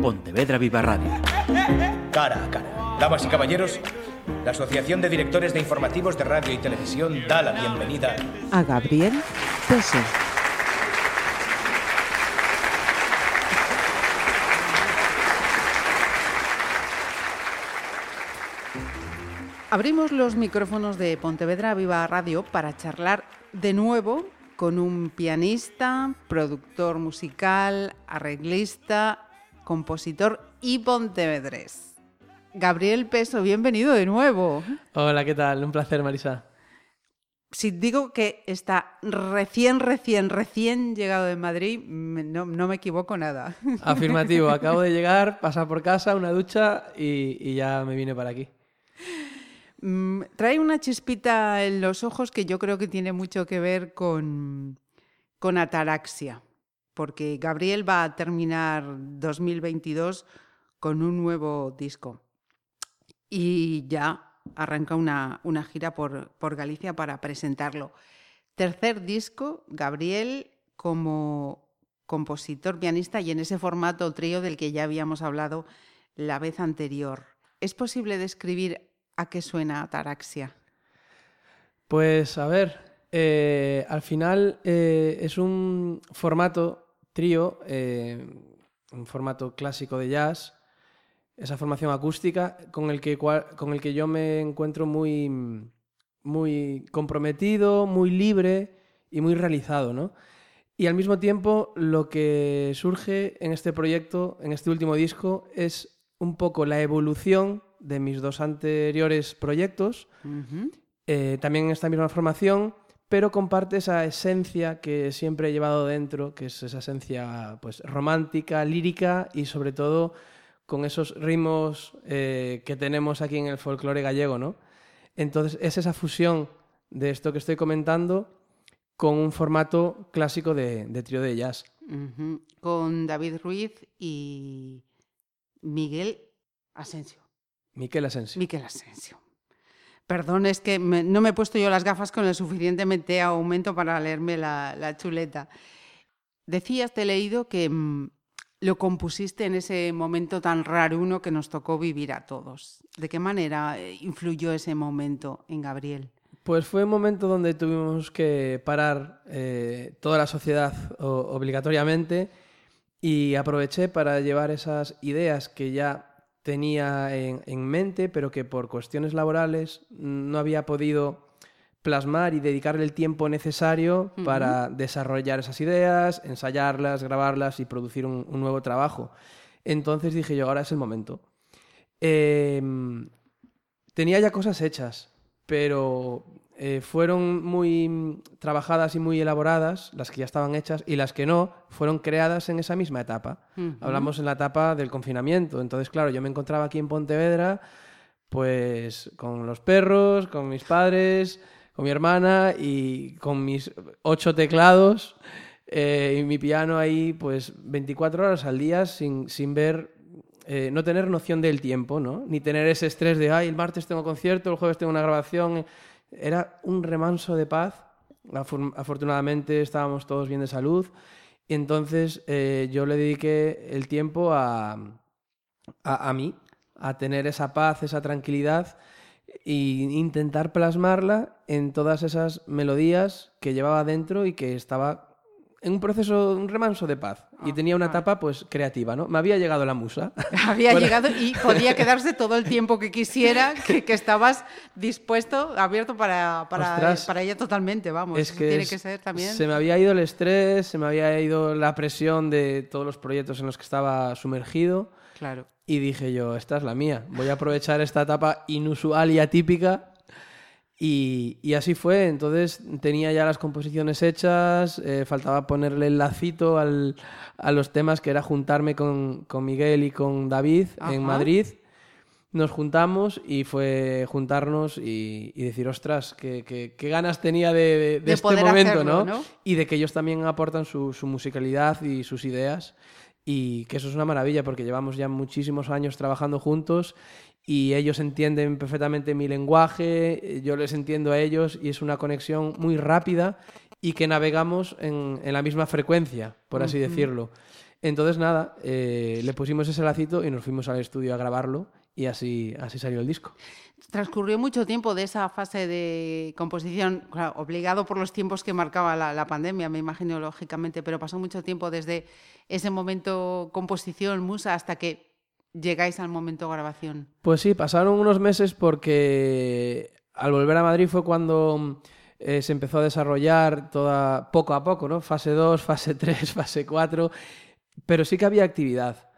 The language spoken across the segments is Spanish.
Pontevedra Viva Radio. Cara a cara. Damas y caballeros, la Asociación de Directores de Informativos de Radio y Televisión da la bienvenida a Gabriel Peso. Abrimos los micrófonos de Pontevedra Viva Radio para charlar de nuevo con un pianista, productor musical, arreglista, compositor y pontevedrés. Gabriel Peso, bienvenido de nuevo. Hola, ¿qué tal? Un placer, Marisa. Si digo que está recién, recién, recién llegado de Madrid, no, me equivoco nada. Afirmativo, acabo de llegar, pasar por casa, una ducha y, y ya me vine para aquí. Mm, trae una chispita en los ojos que yo creo que tiene mucho que ver con, con ataraxia, porque Gabriel va a terminar 2022 con un nuevo disco y ya arranca una, una gira por, por Galicia para presentarlo. Tercer disco, Gabriel como compositor, pianista y en ese formato trío del que ya habíamos hablado la vez anterior. ¿Es posible describir ¿A qué suena Ataraxia? Pues a ver, eh, al final eh, es un formato trío, eh, un formato clásico de jazz, esa formación acústica con el que, con el que yo me encuentro muy, muy comprometido, muy libre y muy realizado, ¿no? Y al mismo tiempo lo que surge en este proyecto, en este último disco, es un poco la evolución de mis dos anteriores proyectos, también en esta misma formación, pero comparte esa esencia que siempre he llevado dentro, que es esa esencia pues, romántica, lírica y sobre todo con esos ritmos eh, que tenemos aquí en el folclore gallego, ¿no? Entonces es esa fusión de esto que estoy comentando con un formato clásico de, trío de jazz. Con David Ruiz y Miguel Asensio. Miquel Asensio. Miquel Asensio. Perdón, es que no me he puesto yo las gafas con el suficientemente aumento para leerme la, chuleta. Decías, te he leído que mm, lo compusiste en ese momento tan raro uno que nos tocó vivir a todos. ¿De qué manera eh, influyó ese momento en Gabriel? Pues fue un momento donde tuvimos que parar eh, toda la sociedad obligatoriamente y aproveché para llevar esas ideas que ya tenía en, mente, pero que por cuestiones laborales no había podido plasmar y dedicarle el tiempo necesario para desarrollar esas ideas, ensayarlas, grabarlas y producir un, nuevo trabajo. Entonces dije yo, ahora es el momento. Em, tenía ya cosas hechas, pero eh, fueron muy trabajadas y muy elaboradas, las que ya estaban hechas, y las que no, fueron creadas en esa misma etapa. Hablamos en la etapa del confinamiento. Entonces, claro, yo me encontraba aquí en Pontevedra, pues con los perros, con mis padres, con mi hermana y con mis ocho teclados eh, y mi piano ahí, pues 24 horas al día sin, sin ver eh, no tener noción del tiempo, ¿no? Ni tener ese estrés de, ay, el martes tengo concierto, el jueves tengo una grabación. Era un remanso de paz. Afortunadamente estábamos todos bien de salud. Y entonces eh, yo le dediqué el tiempo a, a, mí, a tener esa paz, esa tranquilidad e intentar plasmarla en todas esas melodías que llevaba dentro y que estaba en un proceso, un remanso de paz. y ah, tenía una etapa pues creativa, ¿no? Me había llegado la musa. Había llegado y podía quedarse todo el tiempo que quisiera, que, estabas dispuesto, abierto para, para, para, ella totalmente, vamos. Es que tiene que ser también. Se me había ido el estrés, se me había ido la presión de todos los proyectos en los que estaba sumergido. Claro. Y dije yo, esta es la mía. Voy a aprovechar esta etapa inusual y atípica y, así fue, entonces tenía ya las composiciones hechas, eh, faltaba ponerle el lacito al, a los temas, que era juntarme con, con Miguel y con David en Madrid. Nos juntamos y fue juntarnos y, decir, ostras, qué, qué, ganas tenía de, de, este momento, ¿no? Y de que ellos también aportan su, su musicalidad y sus ideas y que eso es una maravilla porque llevamos ya muchísimos años trabajando juntos y ellos entienden perfectamente mi lenguaje, yo les entiendo a ellos y es una conexión muy rápida y que navegamos en, la misma frecuencia, por así decirlo. Entonces, nada, eh, le pusimos ese lacito y nos fuimos al estudio a grabarlo y así, así salió el disco. Transcurrió mucho tiempo de esa fase de composición, claro, obligado por los tiempos que marcaba la, la, pandemia, me imagino, lógicamente, pero pasó mucho tiempo desde ese momento composición, musa, hasta que llegáis al momento grabación. Pues sí, pasaron unos meses porque al volver a Madrid fue cuando eh, se empezó a desarrollar toda poco a poco, ¿no? Fase 2, fase 3, fase 4, pero sí que había actividad.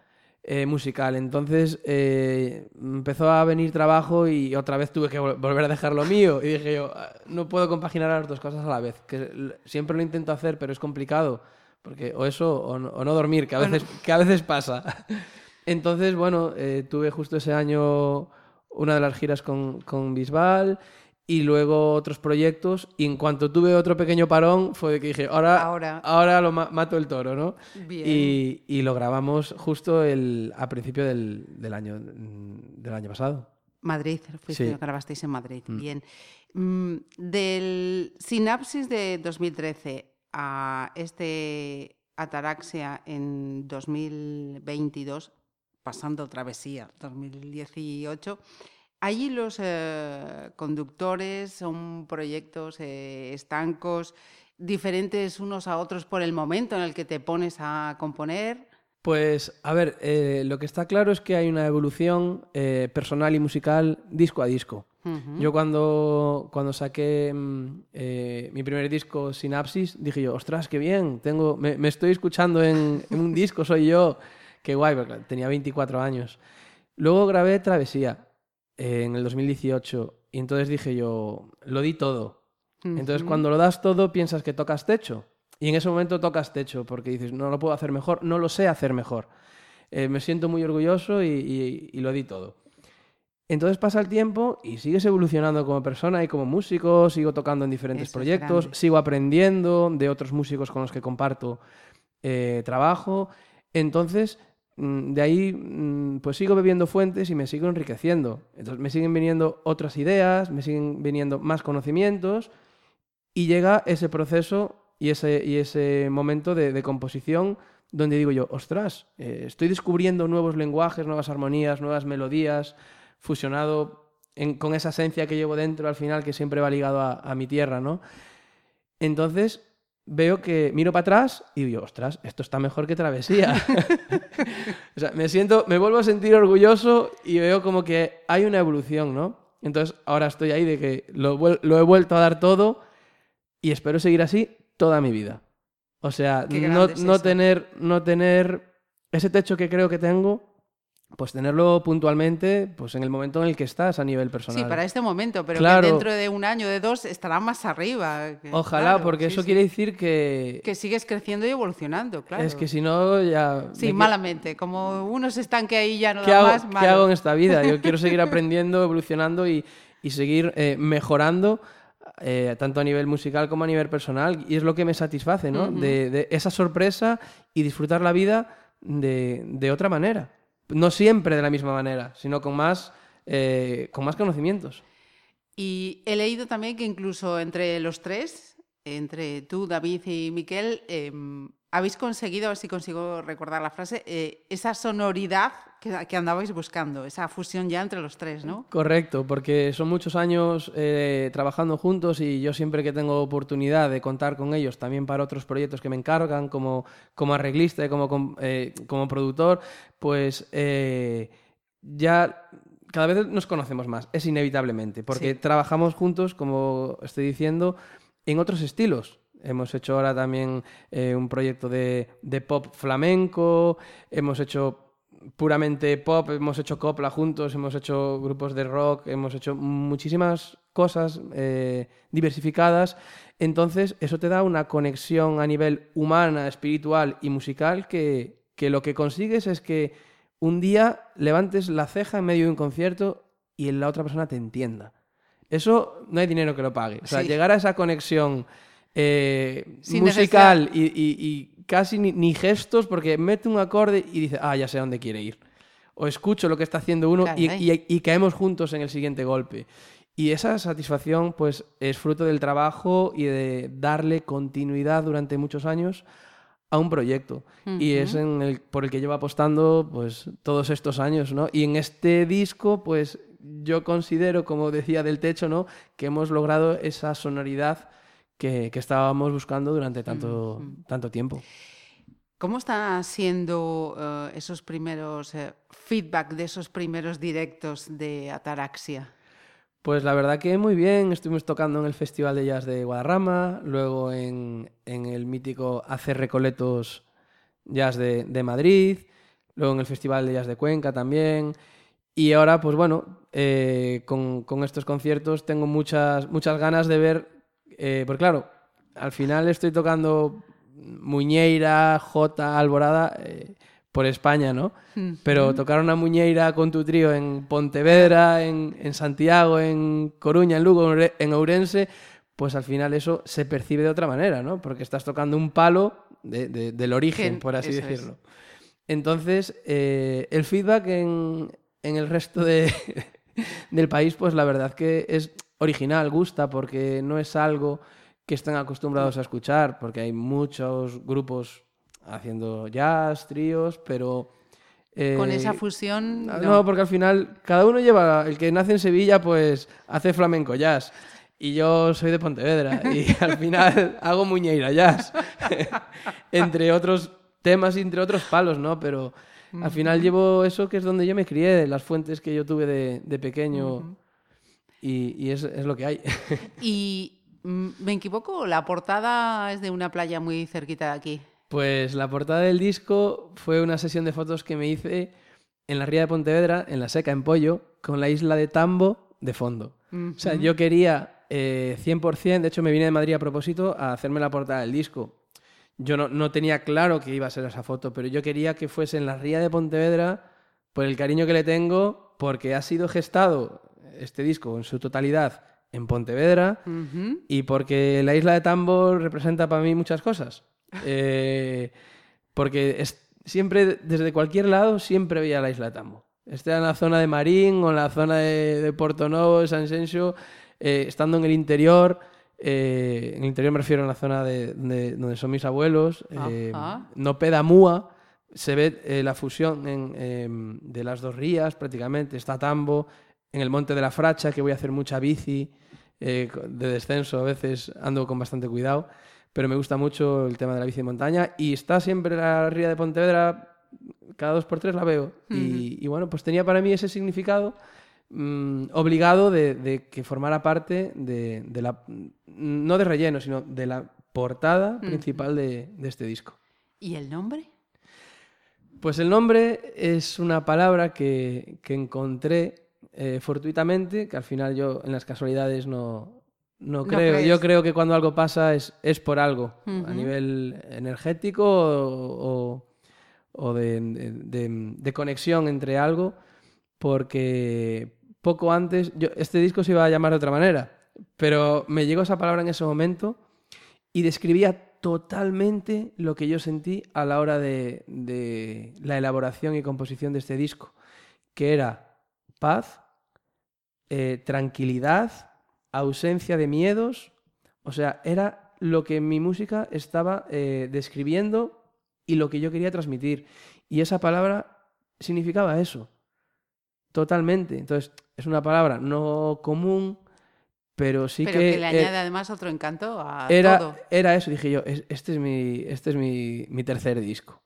Eh, musical. Entonces eh, empezó a venir trabajo y otra vez tuve que volver a dejar lo mío. Y dije yo, ah, no puedo compaginar las dos cosas a la vez, que siempre lo intento hacer, pero es complicado. Porque o eso o no, dormir, que a veces, que a veces pasa. Entonces, bueno, eh, tuve justo ese año una de las giras con, con Bisbal y luego otros proyectos. Y en cuanto tuve otro pequeño parón, fue de que dije, ahora, ahora. ahora lo mato el toro, ¿no? Y, y, lo grabamos justo el, a principio del, del, año, del año pasado. Madrid, fuiste, grabasteis en Madrid. Mm. Bien. Mm, del sinapsis de 2013 a este Ataraxia en 2022, pasando travesía 2018, Allí los eh, conductores son proyectos eh, estancos, diferentes unos a otros por el momento en el que te pones a componer. Pues, a ver, eh, lo que está claro es que hay una evolución personal y musical disco a disco. Yo cuando, cuando saqué mm, mi primer disco, Sinapsis, dije yo, ostras, qué bien, tengo, me, estoy escuchando en, en, un disco, soy yo, qué guay, porque tenía 24 años. Luego grabé Travesía, en el 2018 y entonces dije yo, lo di todo. Entonces cuando lo das todo piensas que tocas techo y en ese momento tocas techo porque dices, no lo puedo hacer mejor, no lo sé hacer mejor. Eh, me siento muy orgulloso y, lo di todo. Entonces pasa el tiempo y sigues evolucionando como persona y como músico, sigo tocando en diferentes proyectos, sigo aprendiendo de otros músicos con los que comparto eh, trabajo. Entonces de ahí mm, pues sigo bebiendo fuentes y me sigo enriqueciendo. Entonces me siguen viniendo otras ideas, me siguen viniendo más conocimientos y llega ese proceso y ese, y ese momento de, composición donde digo yo, ostras, eh, estoy descubriendo nuevos lenguajes, nuevas armonías, nuevas melodías, fusionado con esa esencia que llevo dentro al final que siempre va ligado a, a mi tierra, ¿no? Entonces, veo que miro para atrás y digo, ostras, esto está mejor que travesía. o sea, me siento, me vuelvo a sentir orgulloso y veo como que hay una evolución, ¿no? Entonces ahora estoy ahí de que lo, lo he vuelto a dar todo y espero seguir así toda mi vida. O sea, no, no tener, no tener ese techo que creo que tengo, pues tenerlo puntualmente pues en el momento en el que estás a nivel personal. Sí, para este momento, pero que dentro de un año, de dos, estará más arriba. Ojalá, porque eso quiere decir que... Que sigues creciendo y evolucionando, claro. Es que si no, ya... Sí, malamente. Como uno se estanque ahí ya no da más, ¿Qué hago en esta vida? Yo quiero seguir aprendiendo, evolucionando y, y seguir eh, mejorando eh, tanto a nivel musical como a nivel personal. Y es lo que me satisface, ¿no? de, de, esa sorpresa y disfrutar la vida de, de otra manera no siempre de la misma manera, sino con más, eh, con más conocimientos. Y he leído también que incluso entre los tres, entre tú, David y Miquel, em, habéis conseguido, a ver si consigo recordar la frase, eh, esa sonoridad que, andabais buscando, esa fusión ya entre los tres, ¿no? Correcto, porque son muchos años eh, trabajando juntos y yo siempre que tengo oportunidad de contar con ellos también para otros proyectos que me encargan como, como arreglista y como, eh, como productor, pues ya cada vez nos conocemos más, es inevitablemente, porque trabajamos juntos, como estoy diciendo, en otros estilos. Hemos hecho ahora también eh, un proyecto de, pop flamenco, hemos hecho puramente pop, hemos hecho copla juntos, hemos hecho grupos de rock, hemos hecho muchísimas cosas eh, diversificadas. Entonces, eso te da una conexión a nivel humana, espiritual y musical que, que lo que consigues es que un día levantes la ceja en medio de un concierto y la otra persona te entienda. Eso no hay dinero que lo pague. O sea, llegar a esa conexión eh, musical y, casi ni, gestos porque mete un acorde y dice, ah, ya sé a dónde quiere ir. O escucho lo que está haciendo uno y, caemos juntos en el siguiente golpe. Y esa satisfacción pues es fruto del trabajo y de darle continuidad durante muchos años a un proyecto. Y es en el, por el que llevo apostando pues todos estos años, ¿no? Y en este disco, pues yo considero, como decía del techo, ¿no? Que hemos logrado esa sonoridad que, estábamos buscando durante tanto, tanto tiempo. ¿Cómo están siendo eh, esos primeros eh, feedback de esos primeros directos de Ataraxia? Pues la verdad que muy bien, estuvimos tocando en el Festival de Jazz de Guadarrama, luego en, el mítico Hacer Recoletos Jazz de, Madrid, luego en el Festival de Jazz de Cuenca también. Y ahora, pues bueno, eh, con, estos conciertos tengo muchas, muchas ganas de ver, eh, porque claro, al final estoy tocando Muñeira, J, Alborada. Eh, por España, ¿no? Pero tocar una muñeira con tu trío en Pontevedra, en, Santiago, en Coruña, en Lugo, en Ourense, pues al final eso se percibe de otra manera, ¿no? Porque estás tocando un palo del origen, por así decirlo. Entonces, eh, el feedback en, el resto del país, pues la verdad que es original, gusta, porque no es algo que estén acostumbrados a escuchar, porque hay muchos grupos haciendo jazz, tríos, pero... Con esa eh, fusión... No. porque al final cada uno lleva... El que nace en Sevilla, pues hace flamenco jazz. Y yo soy de Pontevedra y al final hago muñeira jazz. entre otros temas y entre otros palos, ¿no? Pero al final llevo eso que es donde yo me crié, las fuentes que yo tuve de, pequeño. Y, y es, es, lo que hay. y mm, me equivoco, la portada es de una playa muy cerquita de aquí. Pues la portada del disco fue una sesión de fotos que me hice en la ría de Pontevedra, en la seca, en Pollo, con la isla de Tambo de fondo. O sea, yo quería 100%, eh, de hecho me vine de Madrid a propósito a hacerme la portada del disco. Yo no, tenía claro que iba a ser esa foto, pero yo quería que fuese en la ría de Pontevedra por el cariño que le tengo, porque ha sido gestado este disco en su totalidad en Pontevedra y porque la isla de Tambo representa para mí muchas cosas. Eh, porque es, siempre, desde cualquier lado, siempre veía la isla de Tambo. Esté en la zona de Marín o en la zona de, Porto Novo, de San Sencio, eh, estando en el interior. Eh, en el interior me refiero a la zona de, donde son mis abuelos. no peda Múa. Se ve la fusión de las dos rías prácticamente. Está Tambo. En el Monte de la Fracha, que voy a hacer mucha bici de descenso, a veces ando con bastante cuidado pero me gusta mucho el tema de la bici de montaña y está siempre la ría de Pontevedra, cada dos por tres la veo. y, bueno, pues tenía para mí ese significado mm, obligado de, que formara parte de, la, no de relleno, sino de la portada principal de, este disco. ¿Y el nombre? Pues el nombre es una palabra que, encontré eh, fortuitamente, que al final yo en las casualidades no, no creo. Yo creo que cuando algo pasa es, es por algo, a nivel energético o, o de, de, conexión entre algo, porque poco antes, yo, este disco se iba a llamar de otra manera, pero me llegó esa palabra en ese momento y describía totalmente lo que yo sentí a la hora de, de la elaboración y composición de este disco, que era paz, eh, tranquilidad, ausencia de miedos, o sea, era lo que mi música estaba eh, describiendo y lo que yo quería transmitir. Y esa palabra significaba eso, totalmente. Entonces, es una palabra no común, pero sí pero que... le añade además otro encanto a era, todo. Era eso, dije yo, este es mi, este es mi tercer disco.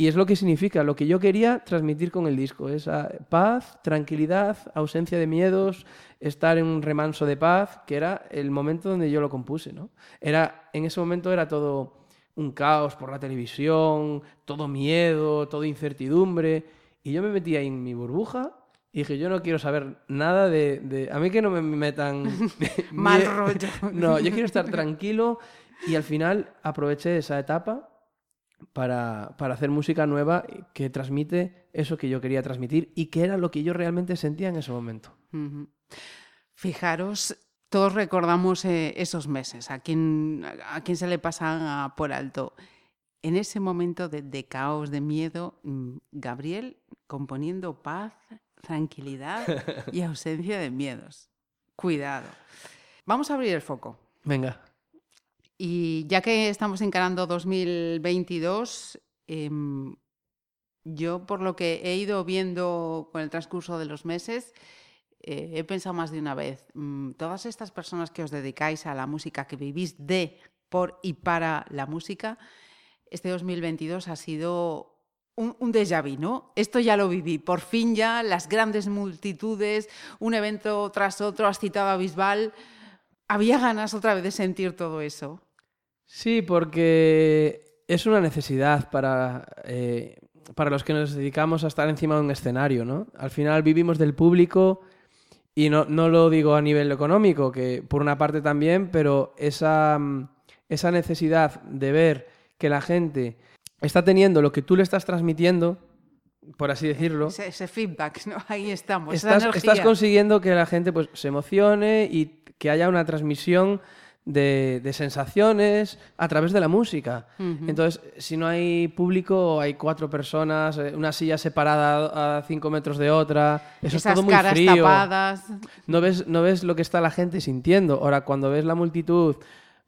Y es lo que significa, lo que yo quería transmitir con el disco, esa paz, tranquilidad, ausencia de miedos, estar en un remanso de paz, que era el momento donde yo lo compuse, ¿no? Era, en ese momento era todo un caos por la televisión, todo miedo, todo incertidumbre, y yo me metí ahí en mi burbuja y dije, yo no quiero saber nada de... A mí que no me metan... Mal rollo. no, yo quiero estar tranquilo y al final aproveché esa etapa para, hacer música nueva que transmite eso que yo quería transmitir y que era lo que yo realmente sentía en ese momento. Fijaros, todos recordamos eh, esos meses, a quien, a quien se le pasa por alto. En ese momento de, caos, de miedo, mm, Gabriel componiendo paz, tranquilidad y ausencia de miedos. Cuidado. Vamos a abrir el foco. Venga. Y ya que estamos encarando 2022, em, yo por lo que he ido viendo con el transcurso de los meses, eh, he pensado más de una vez, mm, todas estas personas que os dedicáis a la música, que vivís de, por y para la música, este 2022 ha sido un, un déjà vu, ¿no? Esto ya lo viví. Por fin ya las grandes multitudes, un evento tras otro, has citado a Bisbal. Había ganas otra vez de sentir todo eso. Sí, porque es una necesidad para, eh, para los que nos dedicamos a estar encima de un escenario, ¿no? Al final vivimos del público y no, no lo digo a nivel económico, que por una parte también, pero esa, mm, esa necesidad de ver que la gente está teniendo lo que tú le estás transmitiendo, por así decirlo, Ese, ese feedback, ¿no? Ahí estamos. estás, estás consiguiendo que la gente pues, se emocione y que haya una transmisión de, de sensaciones a través de la música. Entonces, si no hay público, hay cuatro personas, eh, una silla separada a cinco metros de otra, eso Esas es todo muy caras frío. tapadas. No ves, no ves lo que está la gente sintiendo. Ahora, cuando ves la multitud,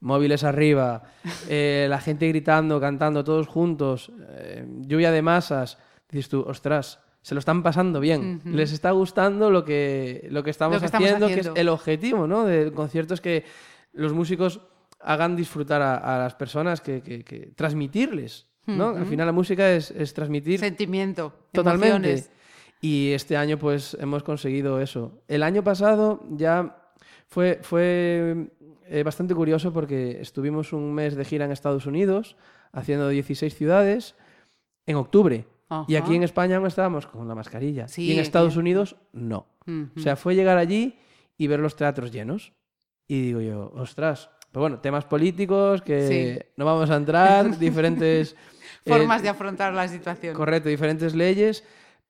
móviles arriba, eh, la gente gritando, cantando, todos juntos, eh, lluvia de masas, dices tú, ostras, se lo están pasando bien. Les está gustando lo que, lo que estamos, Lo que estamos haciendo, que haciendo. es el objetivo ¿no? del concierto, es que los músicos hagan disfrutar a, a las personas, que, que- que- transmitirles. ¿no? Al final la música es, es transmitir Sentimiento. Totalmente. emociones. Y este año pues hemos conseguido eso. El año pasado ya fue, fue eh, bastante curioso porque estuvimos un mes de gira en Estados Unidos haciendo 16 ciudades en octubre. Y aquí en España aún estábamos con la mascarilla. Sí, y en Estados Unidos no. O sea, fue llegar allí y ver los teatros llenos. Y digo yo, ostras. Pero bueno, temas políticos que Sí. no vamos a entrar, diferentes... eh, Formas de afrontar la situación. Correcto, diferentes leyes,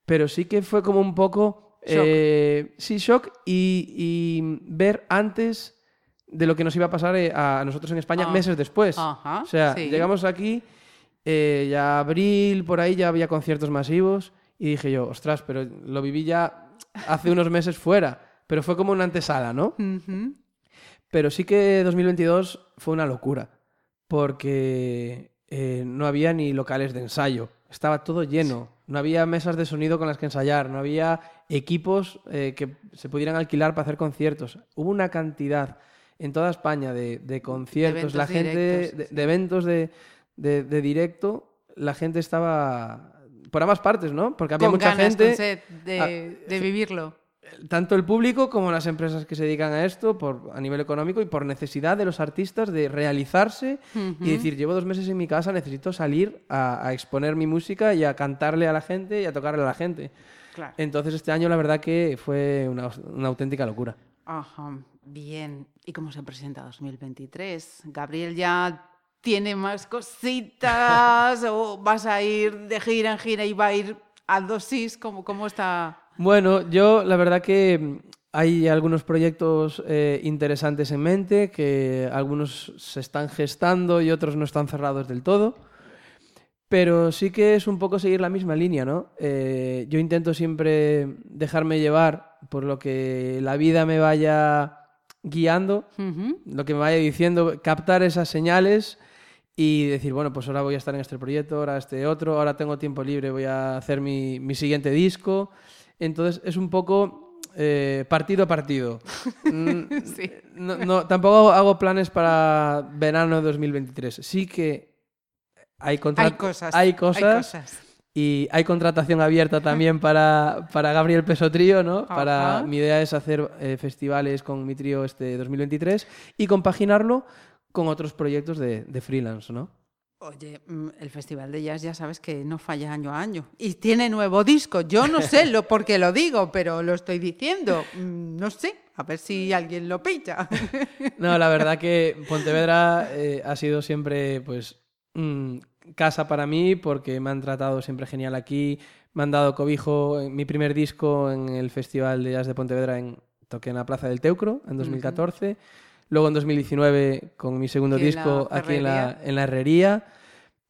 pero sí que fue como un poco... Shock. eh, sí, shock y, y ver antes de lo que nos iba a pasar eh, a nosotros en España Ah. meses después. Ajá, o sea, sí. llegamos aquí, eh, ya abril, por ahí ya había conciertos masivos y dije yo, ostras, pero lo viví ya hace unos meses fuera, pero fue como una antesala, ¿no? Ujú. Pero sí que 2022 fue una locura, porque eh, no había ni locales de ensayo, estaba todo lleno, no había mesas de sonido con las que ensayar, no había equipos eh, que se pudieran alquilar para hacer conciertos. Hubo una cantidad en toda España de, de conciertos, eventos la gente, directos, de, sí. de eventos de, de- de directo, la gente estaba por ambas partes, ¿no? Porque había Con mucha ganas, gente con sed de, Ah, de vivirlo. Tanto el público como las empresas que se dedican a esto por, a nivel económico y por necesidad de los artistas de realizarse Ujú. y decir, llevo dos meses en mi casa, necesito salir a, a exponer mi música y a cantarle a la gente y a tocarle a la gente. Claro. Entonces este año la verdad que fue una, una auténtica locura. Ajá, bien. ¿Y cómo se presenta 2023? Gabriel ya tiene más cositas o vas a ir de gira en gira y va a ir a dosis, ¿cómo, cómo está? Bueno, yo la verdad que mm, hay algunos proyectos eh, interesantes en mente, que algunos se están gestando y otros no están cerrados del todo. Pero sí que es un poco seguir la misma línea, ¿no? Eh, yo intento siempre dejarme llevar por lo que la vida me vaya guiando, lo que me vaya diciendo, captar esas señales y decir, bueno, pues ahora voy a estar en este proyecto, ahora este otro, ahora tengo tiempo libre, voy a hacer mi, mi siguiente disco. Entonces es un poco eh, partido a partido. Mm, Sí. no, no, tampoco hago planes para verano de 2023. Sí que hay, Hay cosas. hay cosas y hay contratación abierta también para, para Gabriel Peso Trío, ¿no? Para, mi idea es hacer eh, festivales con mi trío este 2023 y compaginarlo con otros proyectos de, de freelance, ¿no? Oye, mm, el Festival de Jazz ya sabes que no falla año a año. Y tiene nuevo disco. Yo no sé lo por qué lo digo, pero lo estoy diciendo. Mm, No sé, a ver si alguien lo pilla. No, la verdad que Pontevedra eh, ha sido siempre, pues, mm, casa para mí porque me han tratado siempre genial aquí. Me han dado cobijo en mi primer disco en el Festival de Jazz de Pontevedra en toqué en la Plaza del Teucro en 2014. Luego en 2019 con mi segundo Aquí en disco aquí en la, en la herrería.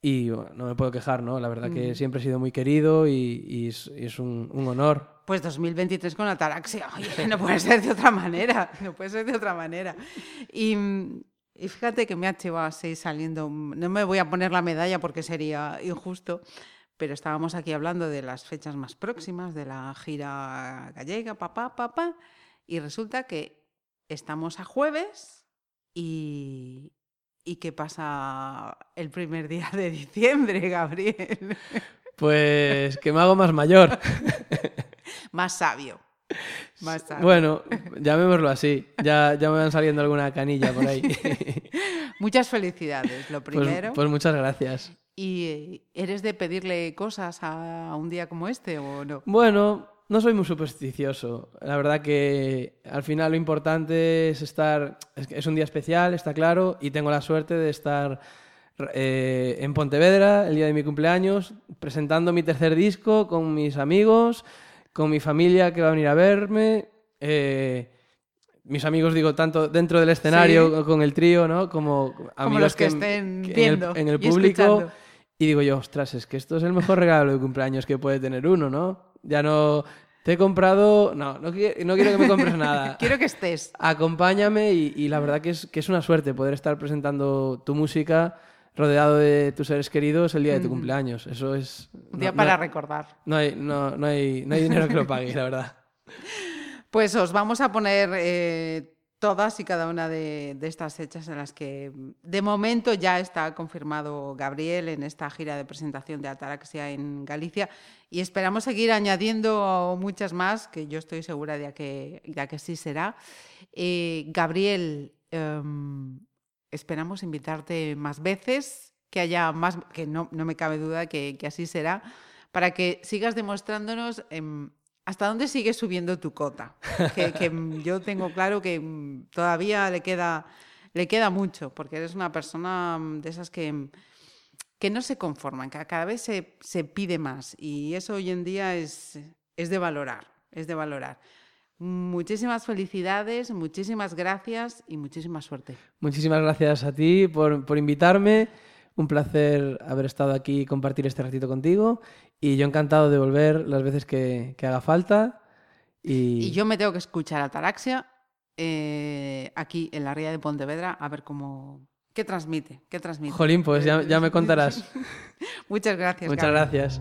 Y bueno, no me puedo quejar, ¿no? La verdad que Ujú. siempre he sido muy querido y, y es, es un, un honor. Pues 2023 con ataraxia. Oye, no puede ser de otra manera. No puede ser de otra manera. Y mm, Y fíjate que me ha llevado así saliendo. No me voy a poner la medalla porque sería injusto, pero estábamos aquí hablando de las fechas más próximas, de la gira gallega, papá, papá, y resulta que estamos a jueves y, ¿Y qué pasa el primer día de diciembre, Gabriel? Pues que me hago más mayor. más sabio. Más sabio. Bueno, llamémoslo así. Ya, ya me van saliendo alguna canilla por ahí. Muchas felicidades, lo Pues, primero. pues muchas gracias. ¿Y eres de pedirle cosas a un día como este o no? Bueno, no soy muy supersticioso. La verdad que al final lo importante es estar. Es, un día especial, está claro, y tengo la suerte de estar eh, en Pontevedra el día de mi cumpleaños, presentando mi tercer disco con mis amigos, con mi familia que va a venir a verme. eh, mis amigos, digo, tanto dentro del escenario con el trío, ¿no? Como amigos los que estén en el- viendo en el, y público. escuchando. Y digo yo, ostras, es que esto es el mejor regalo de cumpleaños que puede tener uno, ¿no? Ya no. Te he comprado. No, no, qui- no quiero que me compres nada. Quiero que estés. Acompáñame y, y la verdad que es, que es una suerte poder estar presentando tu música rodeado de tus seres queridos el día de tu cumpleaños. Eso es. Un día no- para no- recordar. No hay, no, no hay, no hay dinero que lo pague, la verdad. Pues os vamos a poner eh, todas y cada una de, estas fechas en las que mm, de momento ya está confirmado Gabriel en esta gira de presentación de Ataraxia en Galicia y esperamos seguir añadiendo muchas más, que yo estoy segura de que, de que sí será. Eh, Gabriel, em, esperamos invitarte más veces, que haya más, que no, no me cabe duda que, que así será, para que sigas demostrándonos em, hasta dónde sigues subiendo tu cota. Que, que, yo tengo claro que mm, todavía le queda, le queda mucho, porque eres una persona mm, de esas que, mm, que no se conforman, que cada vez se, se pide más y eso hoy en día es, es de valorar, es de valorar. Muchísimas felicidades, muchísimas gracias y muchísima suerte. Muchísimas gracias a ti por, por invitarme. Un placer haber estado aquí y compartir este ratito contigo. Y yo encantado de volver las veces que, que haga falta. Y, Y yo me tengo que escuchar a Taraxia eh, aquí en la ría de Pontevedra a ver cómo... ¿Qué transmite? ¿Qué transmite? Jolín, pues ya, ya me contarás. Muchas gracias. Muchas gracias.